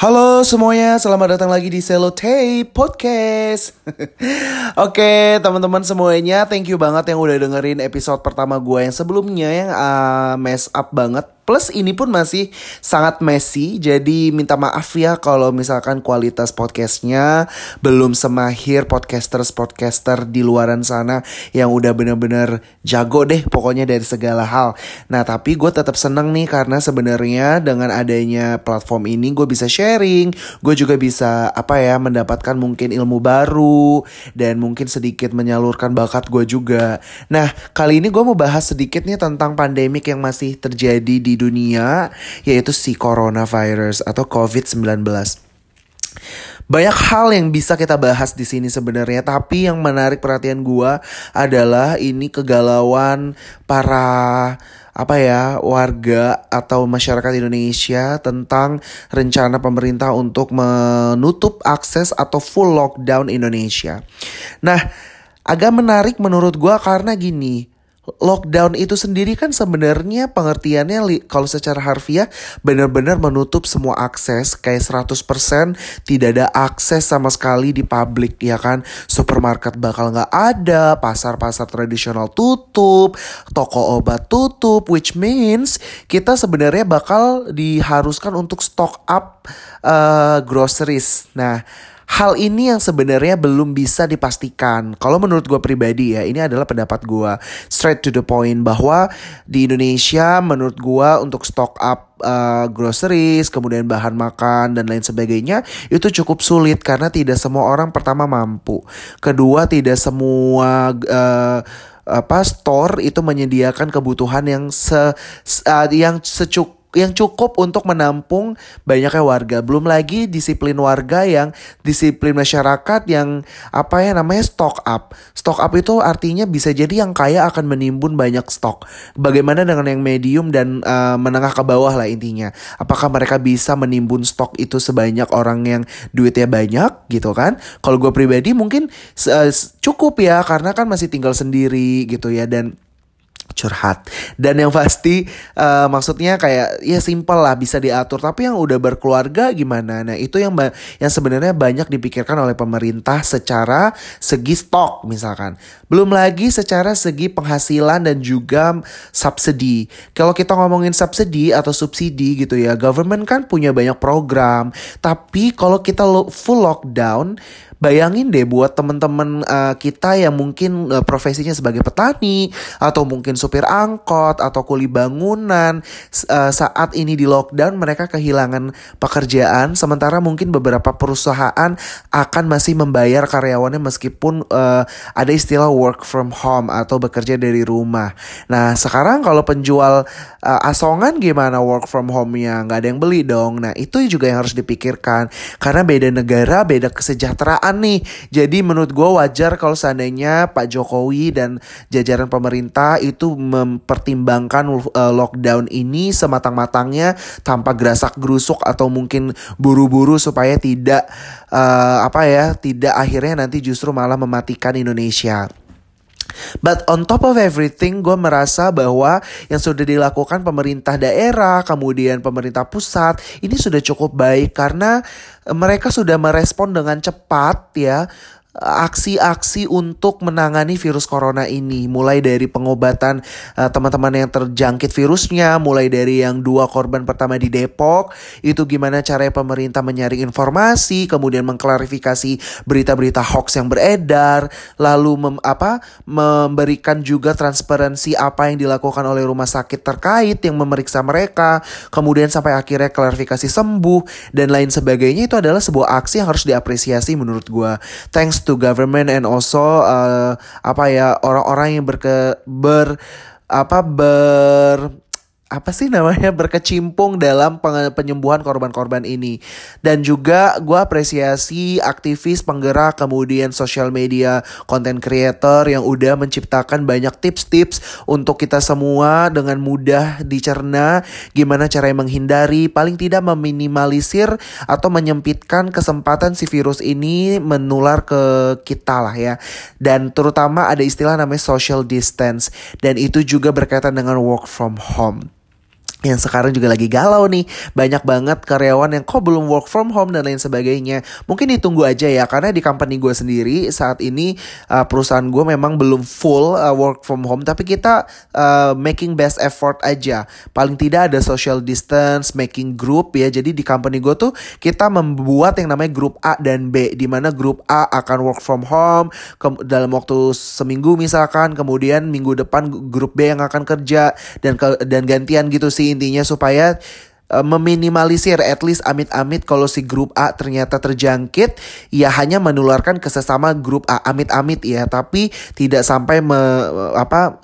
Halo semuanya, selamat datang lagi di Tape Podcast. Oke, teman-teman semuanya, thank you banget yang udah dengerin episode pertama gue yang sebelumnya yang uh, mess up banget Plus ini pun masih sangat messy, jadi minta maaf ya kalau misalkan kualitas podcastnya belum semahir podcasters-podcaster di luaran sana yang udah bener-bener jago deh pokoknya dari segala hal. Nah tapi gue tetap seneng nih karena sebenarnya dengan adanya platform ini gue bisa sharing, gue juga bisa apa ya mendapatkan mungkin ilmu baru dan mungkin sedikit menyalurkan bakat gue juga. Nah kali ini gue mau bahas sedikit nih tentang pandemik yang masih terjadi di dunia yaitu si coronavirus atau COVID-19. Banyak hal yang bisa kita bahas di sini sebenarnya, tapi yang menarik perhatian gua adalah ini kegalauan para apa ya warga atau masyarakat Indonesia tentang rencana pemerintah untuk menutup akses atau full lockdown Indonesia. Nah, agak menarik menurut gua karena gini, lockdown itu sendiri kan sebenarnya pengertiannya kalau secara harfiah benar-benar menutup semua akses kayak 100% tidak ada akses sama sekali di publik ya kan? Supermarket bakal nggak ada pasar-pasar tradisional tutup toko obat tutup which means kita sebenarnya bakal diharuskan untuk stock up uh, groceries. Nah Hal ini yang sebenarnya belum bisa dipastikan. Kalau menurut gue pribadi ya, ini adalah pendapat gue straight to the point bahwa di Indonesia menurut gue untuk stock up uh, groceries, kemudian bahan makan dan lain sebagainya itu cukup sulit karena tidak semua orang pertama mampu. Kedua tidak semua uh, apa store itu menyediakan kebutuhan yang se uh, yang secuk yang cukup untuk menampung banyaknya warga. Belum lagi disiplin warga yang disiplin masyarakat yang apa ya namanya stock up. Stock up itu artinya bisa jadi yang kaya akan menimbun banyak stok. Bagaimana dengan yang medium dan uh, menengah ke bawah lah intinya. Apakah mereka bisa menimbun stok itu sebanyak orang yang duitnya banyak gitu kan? Kalau gue pribadi mungkin uh, cukup ya karena kan masih tinggal sendiri gitu ya dan curhat. Dan yang pasti uh, maksudnya kayak ya simpel lah bisa diatur. Tapi yang udah berkeluarga gimana? Nah itu yang yang sebenarnya banyak dipikirkan oleh pemerintah secara segi stok misalkan. Belum lagi secara segi penghasilan dan juga subsidi. Kalau kita ngomongin subsidi atau subsidi gitu ya government kan punya banyak program. Tapi kalau kita full lockdown Bayangin deh buat temen-temen uh, kita yang mungkin uh, profesinya sebagai petani atau mungkin supir angkot atau kuli bangunan uh, saat ini di lockdown mereka kehilangan pekerjaan sementara mungkin beberapa perusahaan akan masih membayar karyawannya meskipun uh, ada istilah work from home atau bekerja dari rumah. Nah sekarang kalau penjual uh, asongan gimana work from home-nya nggak ada yang beli dong. Nah itu juga yang harus dipikirkan karena beda negara beda kesejahteraan nih. Jadi menurut gue wajar kalau seandainya Pak Jokowi dan jajaran pemerintah itu mempertimbangkan uh, lockdown ini sematang-matangnya tanpa gerasak gerusuk atau mungkin buru-buru supaya tidak uh, apa ya, tidak akhirnya nanti justru malah mematikan Indonesia. But on top of everything, gue merasa bahwa yang sudah dilakukan pemerintah daerah, kemudian pemerintah pusat, ini sudah cukup baik karena mereka sudah merespon dengan cepat ya aksi-aksi untuk menangani virus corona ini. Mulai dari pengobatan uh, teman-teman yang terjangkit virusnya mulai dari yang dua korban pertama di Depok. Itu gimana cara pemerintah menyaring informasi kemudian mengklarifikasi berita-berita hoax yang beredar lalu mem, apa memberikan juga transparansi apa yang dilakukan oleh rumah sakit terkait yang memeriksa mereka kemudian sampai akhirnya klarifikasi sembuh dan lain sebagainya. Itu adalah sebuah aksi yang harus diapresiasi menurut gue thanks to government and also uh, apa ya orang-orang yang berke ber apa ber apa sih namanya berkecimpung dalam penyembuhan korban-korban ini. Dan juga gue apresiasi aktivis penggerak kemudian social media content creator yang udah menciptakan banyak tips-tips untuk kita semua dengan mudah dicerna gimana cara menghindari paling tidak meminimalisir atau menyempitkan kesempatan si virus ini menular ke kita lah ya. Dan terutama ada istilah namanya social distance. Dan itu juga berkaitan dengan work from home yang sekarang juga lagi galau nih. Banyak banget karyawan yang kok belum work from home dan lain sebagainya. Mungkin ditunggu aja ya karena di company gue sendiri saat ini uh, perusahaan gue memang belum full uh, work from home. Tapi kita uh, making best effort aja. Paling tidak ada social distance making group ya. Jadi di company gue tuh kita membuat yang namanya grup A dan B di mana grup A akan work from home dalam waktu seminggu misalkan kemudian minggu depan grup B yang akan kerja dan ke dan gantian gitu sih intinya supaya uh, meminimalisir at least amit-amit kalau si grup A ternyata terjangkit ya hanya menularkan ke sesama grup A amit-amit ya. Tapi tidak sampai me, apa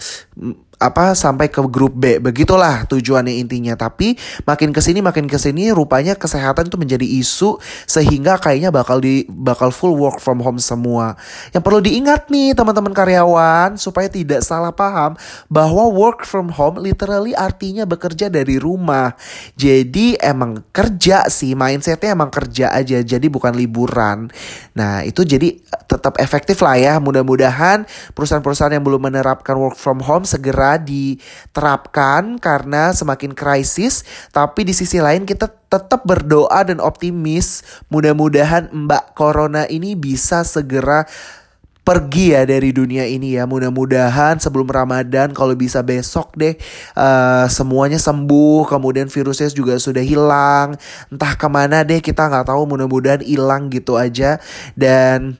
apa sampai ke grup B. Begitulah tujuannya intinya. Tapi makin ke sini makin ke sini rupanya kesehatan itu menjadi isu sehingga kayaknya bakal di bakal full work from home semua. Yang perlu diingat nih teman-teman karyawan supaya tidak salah paham bahwa work from home literally artinya bekerja dari rumah. Jadi emang kerja sih mindsetnya emang kerja aja jadi bukan liburan. Nah itu jadi tetap efektif lah ya. Mudah-mudahan perusahaan-perusahaan yang belum menerapkan work from home segera diterapkan karena semakin krisis, tapi di sisi lain kita tetap berdoa dan optimis mudah-mudahan Mbak Corona ini bisa segera pergi ya dari dunia ini ya. Mudah-mudahan sebelum Ramadan kalau bisa besok deh uh, semuanya sembuh kemudian virusnya juga sudah hilang. Entah ke mana deh kita nggak tahu mudah-mudahan hilang gitu aja. Dan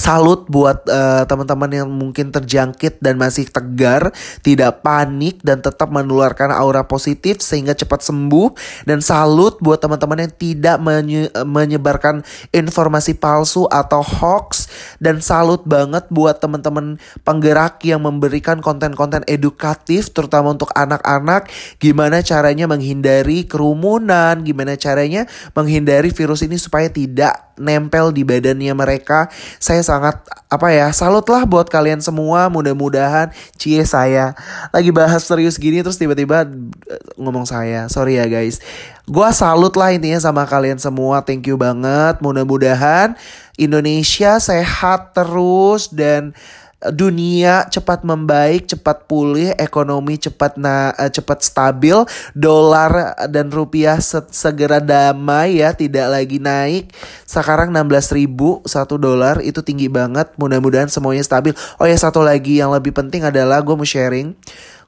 Salut buat uh, teman-teman yang mungkin terjangkit dan masih tegar, tidak panik dan tetap menularkan aura positif sehingga cepat sembuh. Dan salut buat teman-teman yang tidak menye menyebarkan informasi palsu atau hoax dan salut banget buat teman-teman penggerak yang memberikan konten-konten edukatif terutama untuk anak-anak. Gimana caranya menghindari kerumunan, gimana caranya menghindari virus ini supaya tidak nempel di badannya mereka. Saya sangat apa ya salut lah buat kalian semua. Mudah-mudahan cie saya. Lagi bahas serius gini terus tiba-tiba eh, ngomong saya. Sorry ya guys gue salut lah intinya sama kalian semua thank you banget mudah-mudahan Indonesia sehat terus dan dunia cepat membaik, cepat pulih, ekonomi cepat na uh, cepat stabil, dolar dan rupiah se segera damai ya, tidak lagi naik. Sekarang 16 ribu satu dolar itu tinggi banget. Mudah-mudahan semuanya stabil. Oh ya satu lagi yang lebih penting adalah gue mau sharing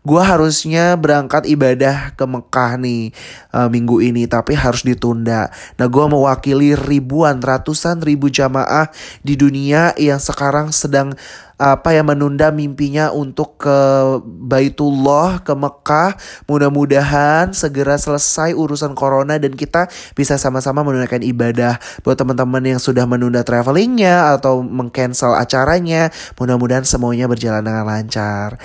gue harusnya berangkat ibadah ke Mekah nih uh, minggu ini tapi harus ditunda. Nah gue mewakili ribuan ratusan ribu jamaah di dunia yang sekarang sedang apa yang menunda mimpinya untuk ke Baitullah ke Mekah. Mudah-mudahan segera selesai urusan corona dan kita bisa sama-sama menunaikan ibadah. Buat teman-teman yang sudah menunda travelingnya atau mengcancel acaranya, mudah-mudahan semuanya berjalan dengan lancar.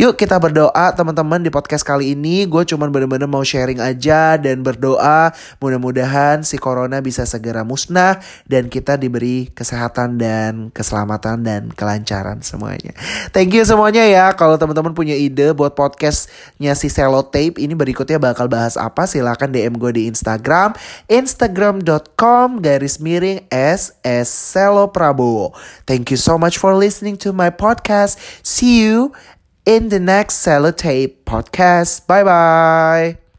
Yuk kita berdoa teman-teman di podcast kali ini. Gue cuman bener-bener mau sharing aja dan berdoa. Mudah-mudahan si corona bisa segera musnah Dan kita diberi kesehatan dan keselamatan dan kelancaran semuanya. Thank you semuanya ya. Kalau teman-teman punya ide buat podcastnya si Tape Ini berikutnya bakal bahas apa? Silahkan DM gue di Instagram Instagram.com garis miring SS Prabowo. Thank you so much for listening to my podcast. See you in the next Sellotape podcast. Bye bye.